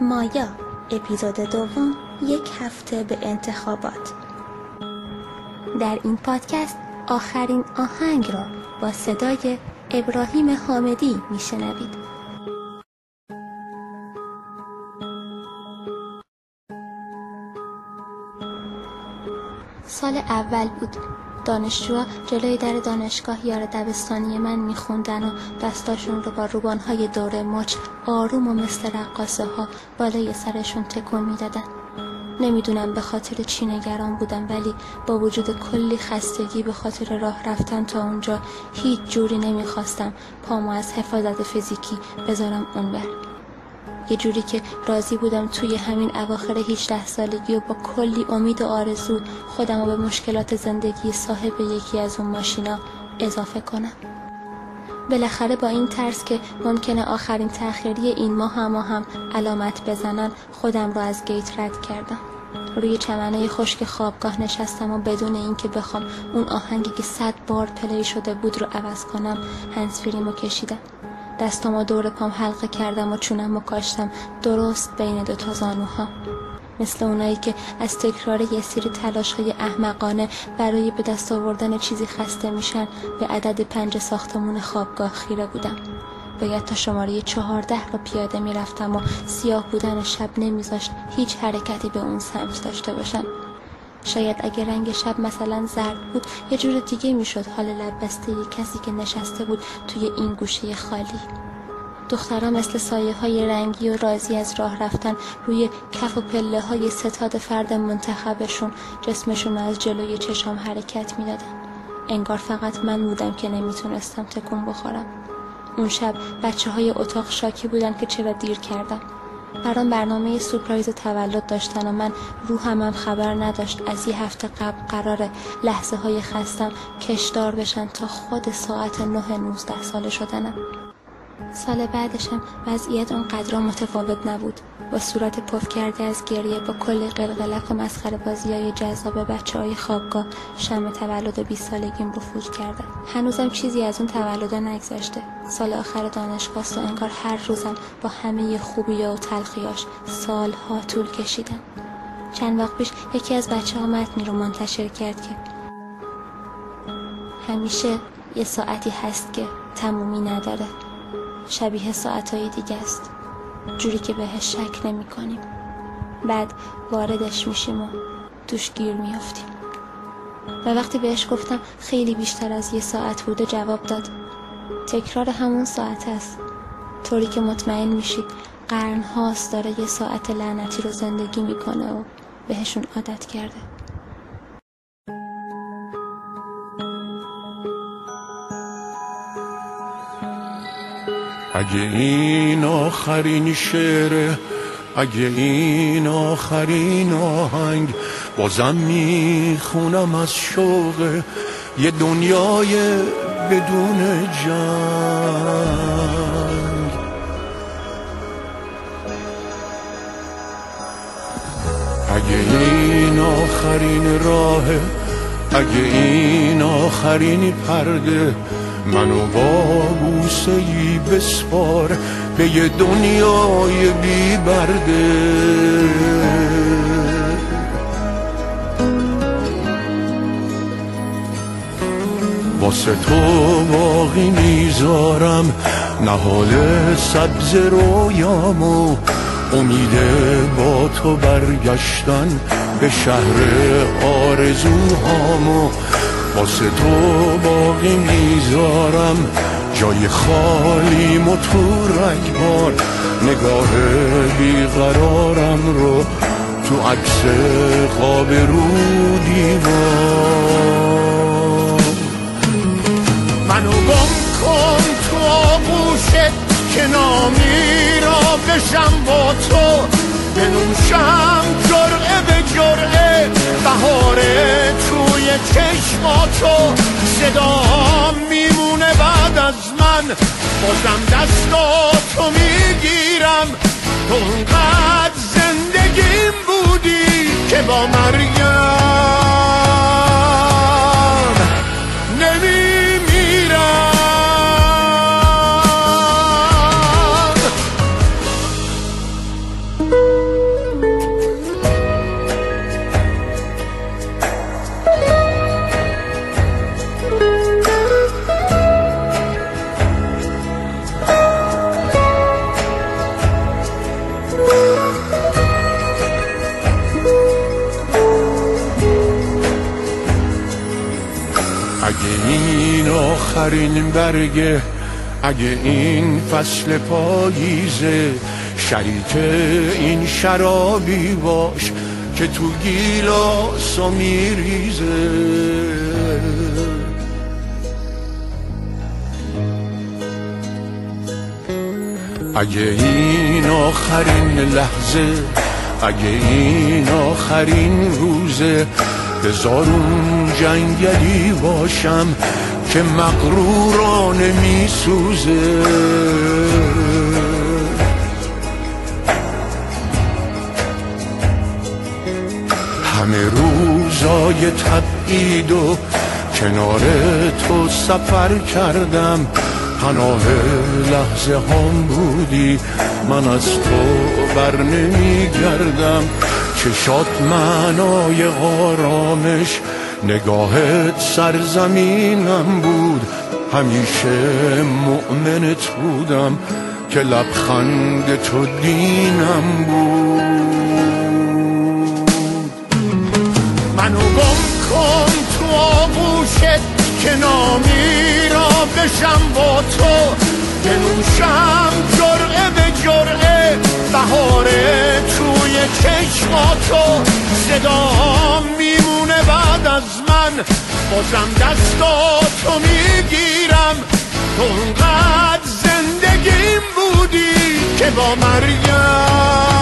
مایا اپیزود دوم یک هفته به انتخابات در این پادکست آخرین آهنگ را با صدای ابراهیم حامدی میشنوید سال اول بود دانشجوها جلوی در دانشگاه یار دبستانی من میخوندن و دستاشون رو با روبانهای دور مچ آروم و مثل رقاصه ها بالای سرشون تکون میدادن نمیدونم به خاطر چی نگران بودم ولی با وجود کلی خستگی به خاطر راه رفتن تا اونجا هیچ جوری نمیخواستم پامو از حفاظت فیزیکی بذارم اون بر. یه جوری که راضی بودم توی همین اواخر 18 سالگی و با کلی امید و آرزو خودم رو به مشکلات زندگی صاحب یکی از اون ماشینا اضافه کنم. بالاخره با این ترس که ممکنه آخرین تأخیری این ماه هم هم علامت بزنن خودم رو از گیت رد کردم. روی چمنه خشک خوابگاه نشستم و بدون اینکه بخوام اون آهنگی که صد بار پلی شده بود رو عوض کنم هنسفیریمو کشیدم. دستامو دور پام حلقه کردم و چونم و کاشتم درست بین دو تا زانوها مثل اونایی که از تکرار یه سری تلاش های احمقانه برای به دست آوردن چیزی خسته میشن به عدد پنج ساختمون خوابگاه خیره بودم باید تا شماره چهارده رو پیاده میرفتم و سیاه بودن شب نمیذاشت هیچ حرکتی به اون سمت داشته باشم شاید اگه رنگ شب مثلا زرد بود یه جور دیگه میشد حال لب بسته یه کسی که نشسته بود توی این گوشه خالی دخترها مثل سایه های رنگی و رازی از راه رفتن روی کف و پله های ستاد فرد منتخبشون جسمشون از جلوی چشام حرکت میدادن انگار فقط من بودم که نمیتونستم تکون بخورم اون شب بچه های اتاق شاکی بودن که چرا دیر کردم برام برنامه سورپرایز تولد داشتن و من روحم هم خبر نداشت از یه هفته قبل قرار لحظه های خستم کشدار بشن تا خود ساعت 9 19 ساله شدنم سال بعدشم وضعیت اونقدر متفاوت نبود با صورت پف کرده از گریه با کل قلقلق و مسخره بازی های جذاب بچه های خوابگاه شم تولد 20 سالگیم رو فوت کردم هنوزم چیزی از اون تولدا نگذاشته سال آخر دانشگاه و انگار هر روزم با همه خوبی و تلخیاش سالها طول کشیدم چند وقت پیش یکی از بچه ها متنی رو منتشر کرد که همیشه یه ساعتی هست که تمومی نداره شبیه ساعتهای دیگه است جوری که بهش شک نمی کنیم بعد واردش میشیم و توش گیر میافتیم و وقتی بهش گفتم خیلی بیشتر از یه ساعت بوده جواب داد تکرار همون ساعت است طوری که مطمئن میشید قرن هاست داره یه ساعت لعنتی رو زندگی میکنه و بهشون عادت کرده اگه این آخرین شعره اگه این آخرین آهنگ بازم میخونم از شوق یه دنیای بدون جنگ اگه این آخرین راه اگه این آخرین پرده منو با بوسه ای بسپار به یه دنیای بی برده. واسه تو باقی میذارم نهال سبز رویامو امید با تو برگشتن به شهر آرزوهامو واسه تو باقی میذارم جای خالی و تو رگبار نگاه بیقرارم رو تو عکس خواب رو دیوار بکشم با تو بنوشم جرعه به جرعه بهار توی چشما تو صدا میمونه بعد از من بازم دستا تو میگیرم تو اونقدر زندگیم بودی که با مرگ اگه این آخرین برگه اگه این فصل پاییزه شریک این شرابی باش که تو گیلاس و میریزه اگه این آخرین لحظه اگه این آخرین روزه بزار اون جنگلی باشم که مقرورانه می سوزه همه روزای تبعید و کنار تو سفر کردم پناه لحظه هم بودی من از تو بر نمی گردم چشات معنای آرامش نگاهت سرزمینم بود همیشه مؤمنت بودم که لبخند تو دینم بود منو گم کن تو آغوشت که نامی را بشم با تو بنوشم جرعه به جرعه بهاره توی چشما تو صدا میمون بازم دستاتو میگیرم تو اونقدر زندگیم بودی که با مریم